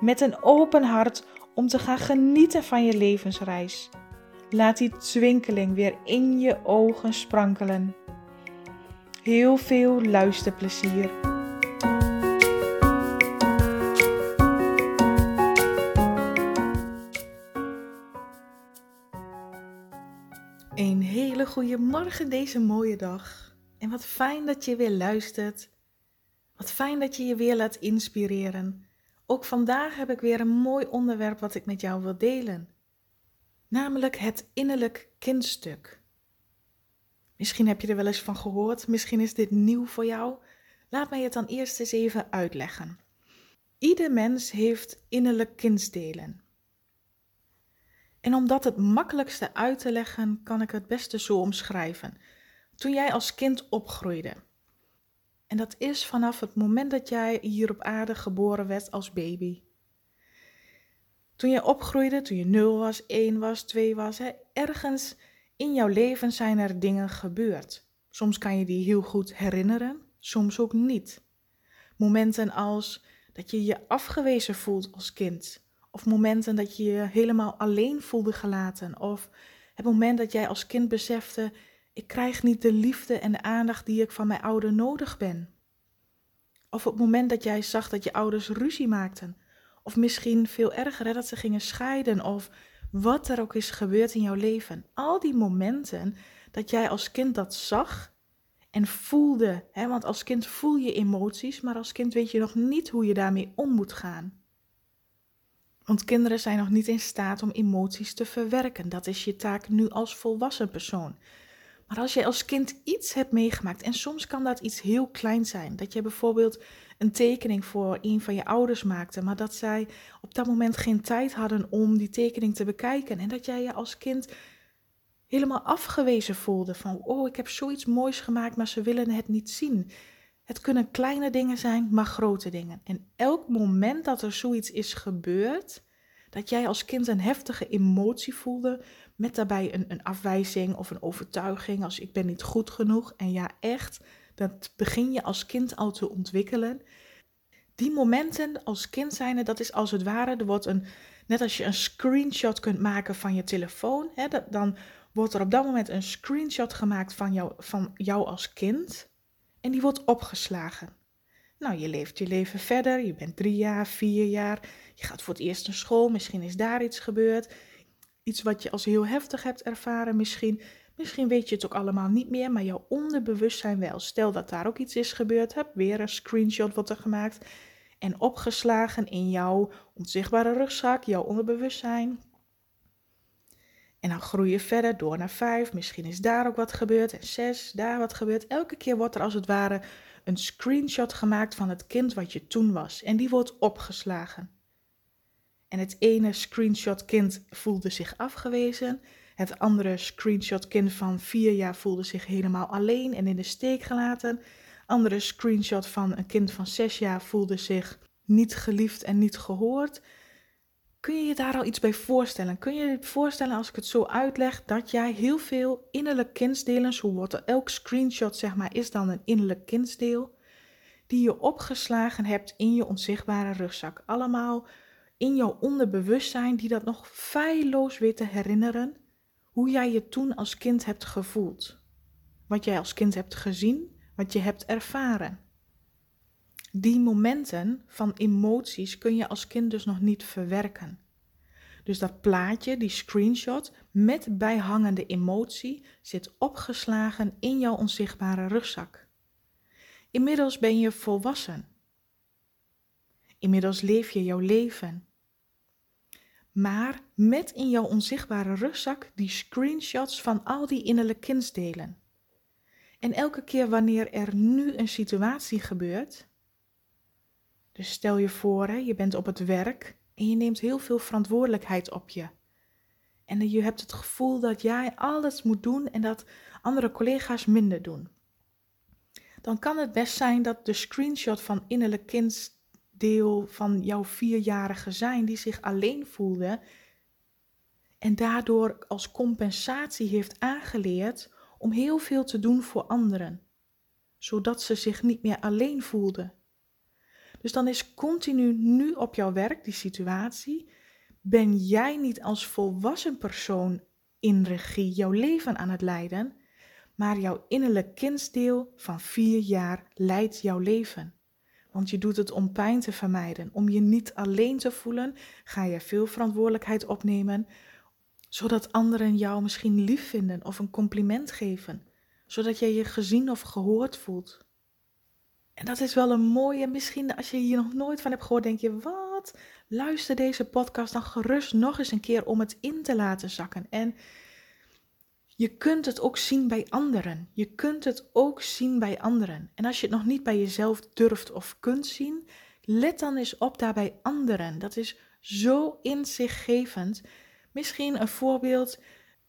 met een open hart om te gaan genieten van je levensreis. Laat die twinkeling weer in je ogen sprankelen. Heel veel luisterplezier. Een hele goede morgen deze mooie dag. En wat fijn dat je weer luistert. Wat fijn dat je je weer laat inspireren. Ook vandaag heb ik weer een mooi onderwerp wat ik met jou wil delen. Namelijk het innerlijk kindstuk. Misschien heb je er wel eens van gehoord, misschien is dit nieuw voor jou. Laat mij het dan eerst eens even uitleggen. Ieder mens heeft innerlijk kindsdelen. En om dat het makkelijkste uit te leggen, kan ik het beste zo omschrijven. Toen jij als kind opgroeide, en dat is vanaf het moment dat jij hier op aarde geboren werd als baby. Toen je opgroeide, toen je 0 was, 1 was, 2 was, hè, ergens in jouw leven zijn er dingen gebeurd. Soms kan je die heel goed herinneren, soms ook niet. Momenten als dat je je afgewezen voelt als kind. Of momenten dat je je helemaal alleen voelde gelaten. Of het moment dat jij als kind besefte, ik krijg niet de liefde en de aandacht die ik van mijn ouder nodig ben. Of op het moment dat jij zag dat je ouders ruzie maakten. Of misschien veel erger, dat ze gingen scheiden. Of wat er ook is gebeurd in jouw leven. Al die momenten dat jij als kind dat zag en voelde. Hè, want als kind voel je emoties, maar als kind weet je nog niet hoe je daarmee om moet gaan. Want kinderen zijn nog niet in staat om emoties te verwerken. Dat is je taak nu als volwassen persoon. Maar als je als kind iets hebt meegemaakt, en soms kan dat iets heel klein zijn, dat je bijvoorbeeld een tekening voor een van je ouders maakte, maar dat zij op dat moment geen tijd hadden om die tekening te bekijken, en dat jij je als kind helemaal afgewezen voelde van, oh, ik heb zoiets moois gemaakt, maar ze willen het niet zien. Het kunnen kleine dingen zijn, maar grote dingen. En elk moment dat er zoiets is gebeurd, dat jij als kind een heftige emotie voelde, met daarbij een, een afwijzing of een overtuiging als ik ben niet goed genoeg. En ja, echt, dat begin je als kind al te ontwikkelen. Die momenten als kind zijnde, dat is als het ware, er wordt een, net als je een screenshot kunt maken van je telefoon, hè, dan wordt er op dat moment een screenshot gemaakt van jou, van jou als kind. En die wordt opgeslagen. Nou, je leeft je leven verder, je bent drie jaar, vier jaar, je gaat voor het eerst naar school, misschien is daar iets gebeurd iets wat je als heel heftig hebt ervaren misschien. Misschien weet je het ook allemaal niet meer, maar jouw onderbewustzijn wel. Stel dat daar ook iets is gebeurd, heb weer een screenshot wordt er gemaakt en opgeslagen in jouw onzichtbare rugzak, jouw onderbewustzijn. En dan groei je verder door naar vijf. Misschien is daar ook wat gebeurd. En zes, daar wat gebeurd. Elke keer wordt er als het ware een screenshot gemaakt van het kind wat je toen was. En die wordt opgeslagen. En het ene screenshot kind voelde zich afgewezen. Het andere screenshot kind van vier jaar voelde zich helemaal alleen en in de steek gelaten. Andere screenshot van een kind van zes jaar voelde zich niet geliefd en niet gehoord. Kun je je daar al iets bij voorstellen? Kun je je voorstellen als ik het zo uitleg dat jij heel veel innerlijk kindsdelen, zo wordt er elk screenshot zeg maar is dan een innerlijk kindsdeel, die je opgeslagen hebt in je onzichtbare rugzak. Allemaal in jouw onderbewustzijn die dat nog feilloos weet te herinneren hoe jij je toen als kind hebt gevoeld. Wat jij als kind hebt gezien, wat je hebt ervaren. Die momenten van emoties kun je als kind dus nog niet verwerken. Dus dat plaatje, die screenshot met bijhangende emotie zit opgeslagen in jouw onzichtbare rugzak. Inmiddels ben je volwassen. Inmiddels leef je jouw leven maar met in jouw onzichtbare rugzak die screenshots van al die innerlijke kindsdelen. En elke keer wanneer er nu een situatie gebeurt, Dus stel je voor, hè, je bent op het werk en je neemt heel veel verantwoordelijkheid op je. En je hebt het gevoel dat jij alles moet doen en dat andere collega's minder doen. Dan kan het best zijn dat de screenshot van innerlijk kindsdeel van jouw vierjarige zijn, die zich alleen voelde en daardoor als compensatie heeft aangeleerd om heel veel te doen voor anderen, zodat ze zich niet meer alleen voelde. Dus dan is continu nu op jouw werk die situatie ben jij niet als volwassen persoon in regie jouw leven aan het leiden, maar jouw innerlijk kindsdeel van vier jaar leidt jouw leven. Want je doet het om pijn te vermijden, om je niet alleen te voelen, ga je veel verantwoordelijkheid opnemen, zodat anderen jou misschien lief vinden of een compliment geven, zodat jij je gezien of gehoord voelt. En dat is wel een mooie, misschien als je hier nog nooit van hebt gehoord, denk je, wat? Luister deze podcast dan gerust nog eens een keer om het in te laten zakken. En je kunt het ook zien bij anderen. Je kunt het ook zien bij anderen. En als je het nog niet bij jezelf durft of kunt zien, let dan eens op daar bij anderen. Dat is zo inzichtgevend. Misschien een voorbeeld.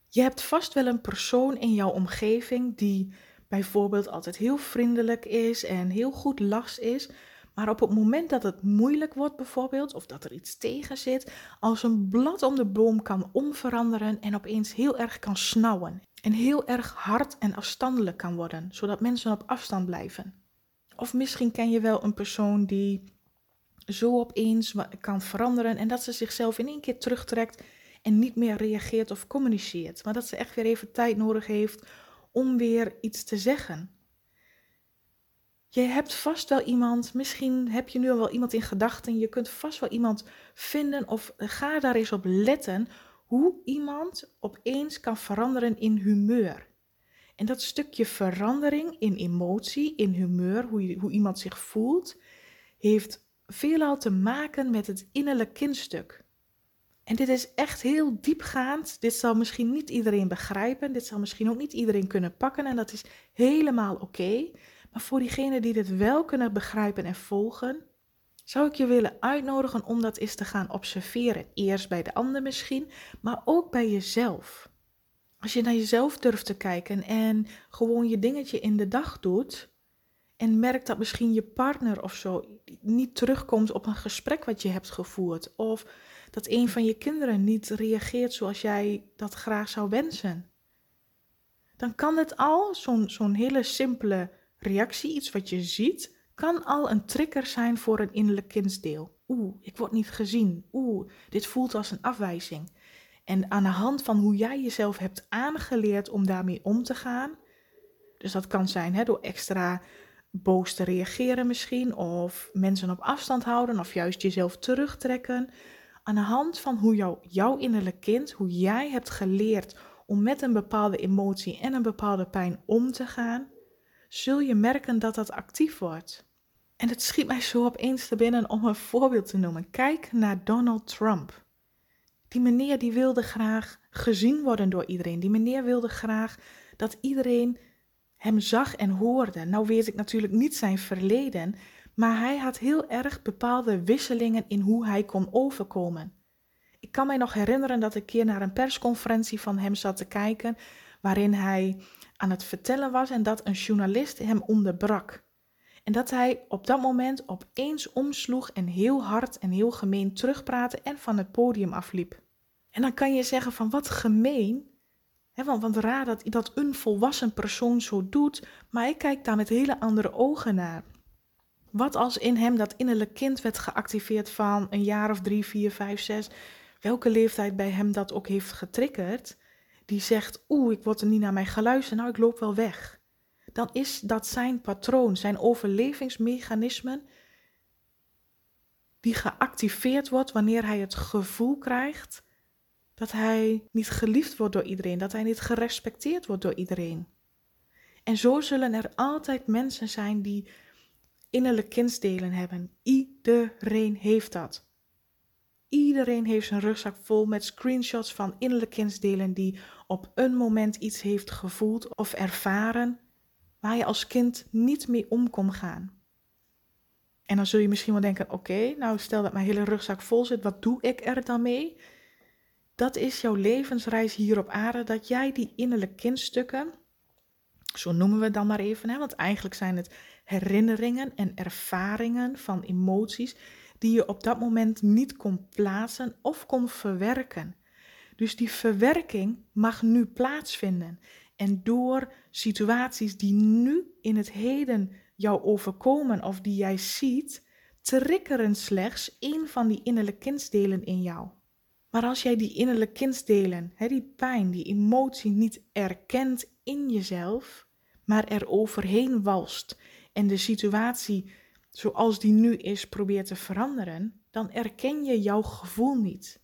Je hebt vast wel een persoon in jouw omgeving die bijvoorbeeld altijd heel vriendelijk is en heel goed lachs is. Maar op het moment dat het moeilijk wordt, bijvoorbeeld, of dat er iets tegen zit, als een blad om de boom kan omveranderen en opeens heel erg kan snauwen. En heel erg hard en afstandelijk kan worden, zodat mensen op afstand blijven. Of misschien ken je wel een persoon die zo opeens kan veranderen en dat ze zichzelf in één keer terugtrekt en niet meer reageert of communiceert. Maar dat ze echt weer even tijd nodig heeft om weer iets te zeggen. Je hebt vast wel iemand, misschien heb je nu al wel iemand in gedachten, je kunt vast wel iemand vinden of ga daar eens op letten hoe iemand opeens kan veranderen in humeur. En dat stukje verandering in emotie, in humeur, hoe, hoe iemand zich voelt, heeft veelal te maken met het innerlijk kindstuk. En dit is echt heel diepgaand. Dit zal misschien niet iedereen begrijpen. Dit zal misschien ook niet iedereen kunnen pakken. En dat is helemaal oké. Maar voor diegenen die dit wel kunnen begrijpen en volgen, zou ik je willen uitnodigen om dat eens te gaan observeren. Eerst bij de ander misschien, maar ook bij jezelf. Als je naar jezelf durft te kijken en gewoon je dingetje in de dag doet. En merkt dat misschien je partner of zo niet terugkomt op een gesprek wat je hebt gevoerd. Of dat een van je kinderen niet reageert zoals jij dat graag zou wensen. Dan kan het al, zo'n hele simpele reactie, iets wat je ziet, kan al een trigger zijn voor een innerlijk kindsdeel. Oeh, ik word niet gezien. Oeh, dit voelt als een afwijzing. En aan de hand van hoe jij jezelf hebt aangeleerd om daarmee om te gaan, dus dat kan zijn hè, door extra boos te reageren misschien, of mensen op afstand houden, of juist jezelf terugtrekken, aan de hand van hoe jou, jouw innerlijk kind, hoe jij hebt geleerd om met een bepaalde emotie en een bepaalde pijn om te gaan, zul je merken dat dat actief wordt. En het schiet mij zo opeens te binnen om een voorbeeld te noemen. Kijk naar Donald Trump. Die meneer die wilde graag gezien worden door iedereen. Die meneer wilde graag dat iedereen hem zag en hoorde. Nou weet ik natuurlijk niet zijn verleden, maar hij had heel erg bepaalde wisselingen in hoe hij kon overkomen. Ik kan mij nog herinneren dat ik een keer naar een persconferentie van hem zat te kijken, waarin hij aan het vertellen was en dat een journalist hem onderbrak. En dat hij op dat moment opeens omsloeg en heel hard en heel gemeen terugpraatte en van het podium afliep. En dan kan je zeggen van wat gemeen, He, want, want raar dat, dat een volwassen persoon zo doet, maar ik kijk daar met hele andere ogen naar. Wat als in hem dat innerlijk kind werd geactiveerd van een jaar of drie, vier, vijf, zes, welke leeftijd bij hem dat ook heeft getriggerd, die zegt, oeh, ik word er niet naar mij geluisterd, nou ik loop wel weg. Dan is dat zijn patroon, zijn overlevingsmechanismen, die geactiveerd wordt wanneer hij het gevoel krijgt dat hij niet geliefd wordt door iedereen, dat hij niet gerespecteerd wordt door iedereen. En zo zullen er altijd mensen zijn die innerlijke kindsdelen hebben. Iedereen heeft dat. Iedereen heeft zijn rugzak vol met screenshots van innerlijke kindsdelen die op een moment iets heeft gevoeld of ervaren waar je als kind niet mee om kon gaan. En dan zul je misschien wel denken: oké, nou stel dat mijn hele rugzak vol zit, wat doe ik er dan mee? Dat is jouw levensreis hier op aarde, dat jij die innerlijke kindstukken, zo noemen we het dan maar even, hè, want eigenlijk zijn het herinneringen en ervaringen van emoties die je op dat moment niet kon plaatsen of kon verwerken. Dus die verwerking mag nu plaatsvinden. En door situaties die nu in het heden jou overkomen of die jij ziet, triggeren slechts één van die innerlijke kindsdelen in jou. Maar als jij die innerlijke kindsdelen, die pijn, die emotie niet erkent in jezelf, maar er overheen walst en de situatie zoals die nu is probeert te veranderen, dan erken je jouw gevoel niet.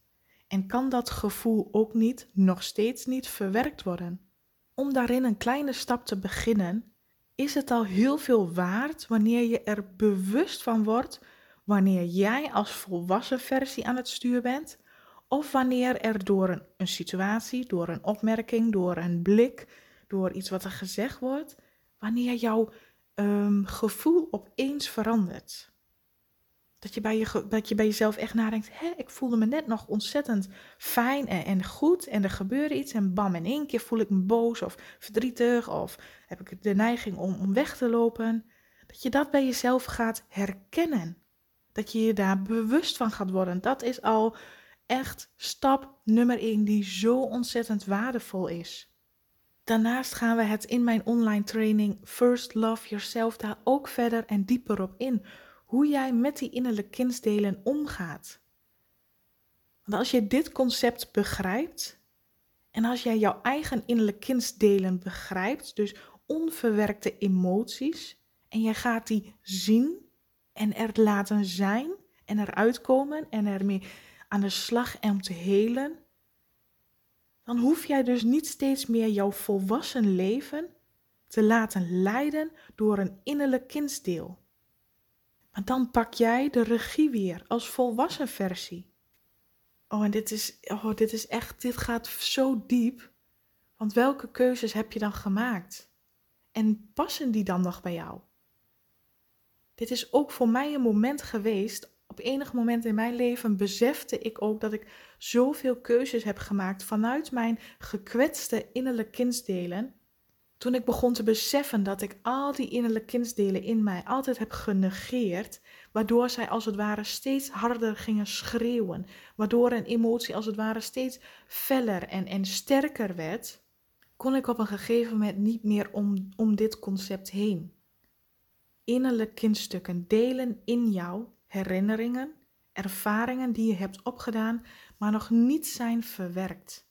En kan dat gevoel ook niet, nog steeds niet, verwerkt worden. Om daarin een kleine stap te beginnen, is het al heel veel waard wanneer je er bewust van wordt wanneer jij als volwassen versie aan het stuur bent, of wanneer er door een, een situatie, door een opmerking, door een blik, door iets wat er gezegd wordt, wanneer jouw um, gevoel opeens verandert. Dat je, bij je, dat je bij jezelf echt nadenkt, hé, ik voelde me net nog ontzettend fijn en, en goed en er gebeurde iets en bam, in één keer voel ik me boos of verdrietig of heb ik de neiging om, om weg te lopen. Dat je dat bij jezelf gaat herkennen. Dat je je daar bewust van gaat worden. Dat is al echt stap nummer 1 die zo ontzettend waardevol is. Daarnaast gaan we het in mijn online training First Love Yourself daar ook verder en dieper op in. Hoe jij met die innerlijke kindsdelen omgaat. Want als je dit concept begrijpt en als jij jouw eigen innerlijke kindsdelen begrijpt, dus onverwerkte emoties, en jij gaat die zien en er laten zijn en eruit komen en ermee aan de slag en om te helen, dan hoef jij dus niet steeds meer jouw volwassen leven te laten leiden door een innerlijk kindsdeel. Maar dan pak jij de regie weer als volwassen versie. Oh, en dit is, oh, dit is echt, dit gaat zo diep. Want welke keuzes heb je dan gemaakt? En passen die dan nog bij jou? Dit is ook voor mij een moment geweest op enig moment in mijn leven besefte ik ook dat ik zoveel keuzes heb gemaakt vanuit mijn gekwetste innerlijke kindsdelen. Toen ik begon te beseffen dat ik al die innerlijke kindsdelen in mij altijd heb genegeerd, waardoor zij als het ware steeds harder gingen schreeuwen, waardoor een emotie als het ware steeds feller en, en sterker werd, kon ik op een gegeven moment niet meer om, om dit concept heen. Innerlijke kindstukken delen in jou herinneringen, ervaringen die je hebt opgedaan, maar nog niet zijn verwerkt.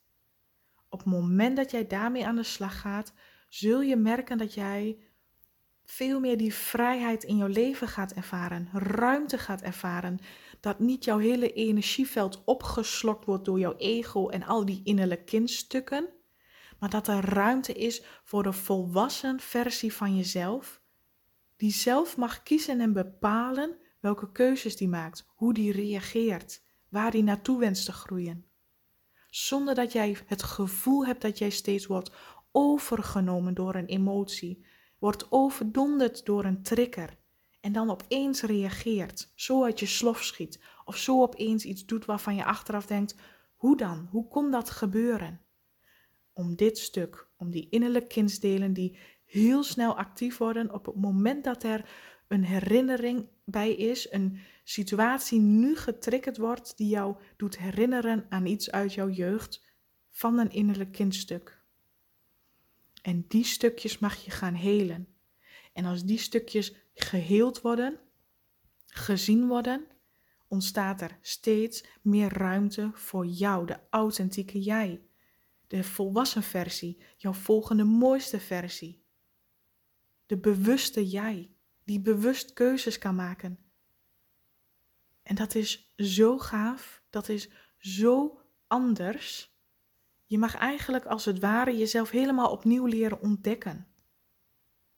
Op het moment dat jij daarmee aan de slag gaat, zul je merken dat jij veel meer die vrijheid in jouw leven gaat ervaren, ruimte gaat ervaren, dat niet jouw hele energieveld opgeslokt wordt door jouw ego en al die innerlijke kindstukken, maar dat er ruimte is voor de volwassen versie van jezelf, die zelf mag kiezen en bepalen welke keuzes die maakt, hoe die reageert, waar die naartoe wenst te groeien. Zonder dat jij het gevoel hebt dat jij steeds wordt overgenomen door een emotie, wordt overdonderd door een trigger en dan opeens reageert, zo uit je slof schiet of zo opeens iets doet waarvan je achteraf denkt: hoe dan? Hoe kon dat gebeuren? Om dit stuk, om die innerlijke kindsdelen die heel snel actief worden op het moment dat er een herinnering bij is, een situatie nu getriggerd wordt die jou doet herinneren aan iets uit jouw jeugd van een innerlijk kindstuk. En die stukjes mag je gaan helen. En als die stukjes geheeld worden, gezien worden, ontstaat er steeds meer ruimte voor jou, de authentieke jij, de volwassen versie, jouw volgende mooiste versie, de bewuste jij die bewust keuzes kan maken. En dat is zo gaaf, dat is zo anders. Je mag eigenlijk als het ware jezelf helemaal opnieuw leren ontdekken.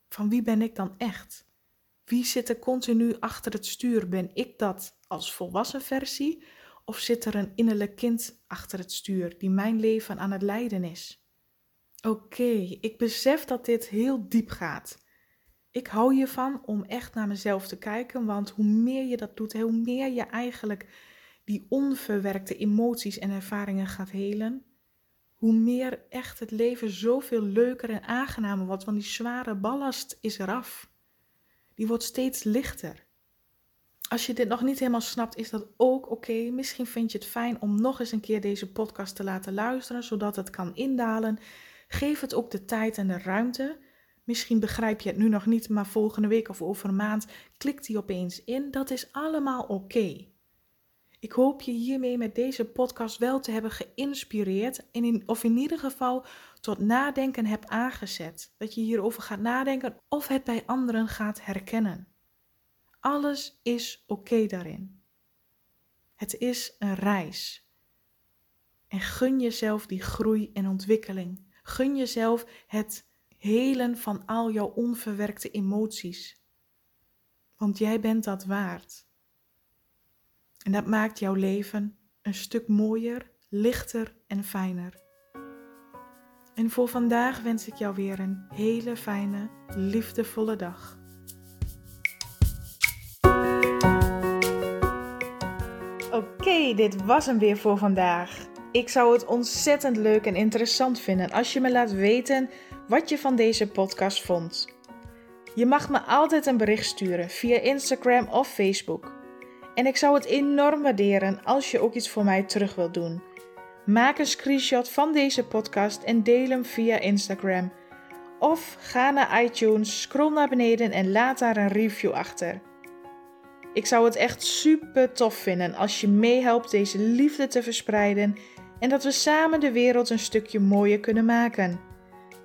Van wie ben ik dan echt? Wie zit er continu achter het stuur? Ben ik dat als volwassen versie? Of zit er een innerlijk kind achter het stuur die mijn leven aan het leiden is? Oké, ik besef dat dit heel diep gaat. Ik hou hiervan om echt naar mezelf te kijken, want hoe meer je dat doet, hoe meer je eigenlijk die onverwerkte emoties en ervaringen gaat helen, hoe meer echt het leven zoveel leuker en aangenamer wordt, want die zware ballast is eraf. Die wordt steeds lichter. Als je dit nog niet helemaal snapt, is dat ook oké. Misschien vind je het fijn om nog eens een keer deze podcast te laten luisteren, zodat het kan indalen. Geef het ook de tijd en de ruimte. Misschien begrijp je het nu nog niet, maar volgende week of over een maand klikt die opeens in. Dat is allemaal oké. Ik hoop je hiermee met deze podcast wel te hebben geïnspireerd en in, of in ieder geval tot nadenken hebt aangezet. Dat je hierover gaat nadenken of het bij anderen gaat herkennen. Alles is oké daarin. Het is een reis. En gun jezelf die groei en ontwikkeling. Gun jezelf het helen van al jouw onverwerkte emoties. Want jij bent dat waard. En dat maakt jouw leven een stuk mooier, lichter en fijner. En voor vandaag wens ik jou weer een hele fijne, liefdevolle dag. Oké, dit was hem weer voor vandaag. Ik zou het ontzettend leuk en interessant vinden als je me laat weten wat je van deze podcast vond. Je mag me altijd een bericht sturen via Instagram of Facebook. En ik zou het enorm waarderen als je ook iets voor mij terug wilt doen. Maak een screenshot van deze podcast en deel hem via Instagram. Of ga naar iTunes, scroll naar beneden en laat daar een review achter. Ik zou het echt super tof vinden als je meehelpt deze liefde te verspreiden en dat we samen de wereld een stukje mooier kunnen maken.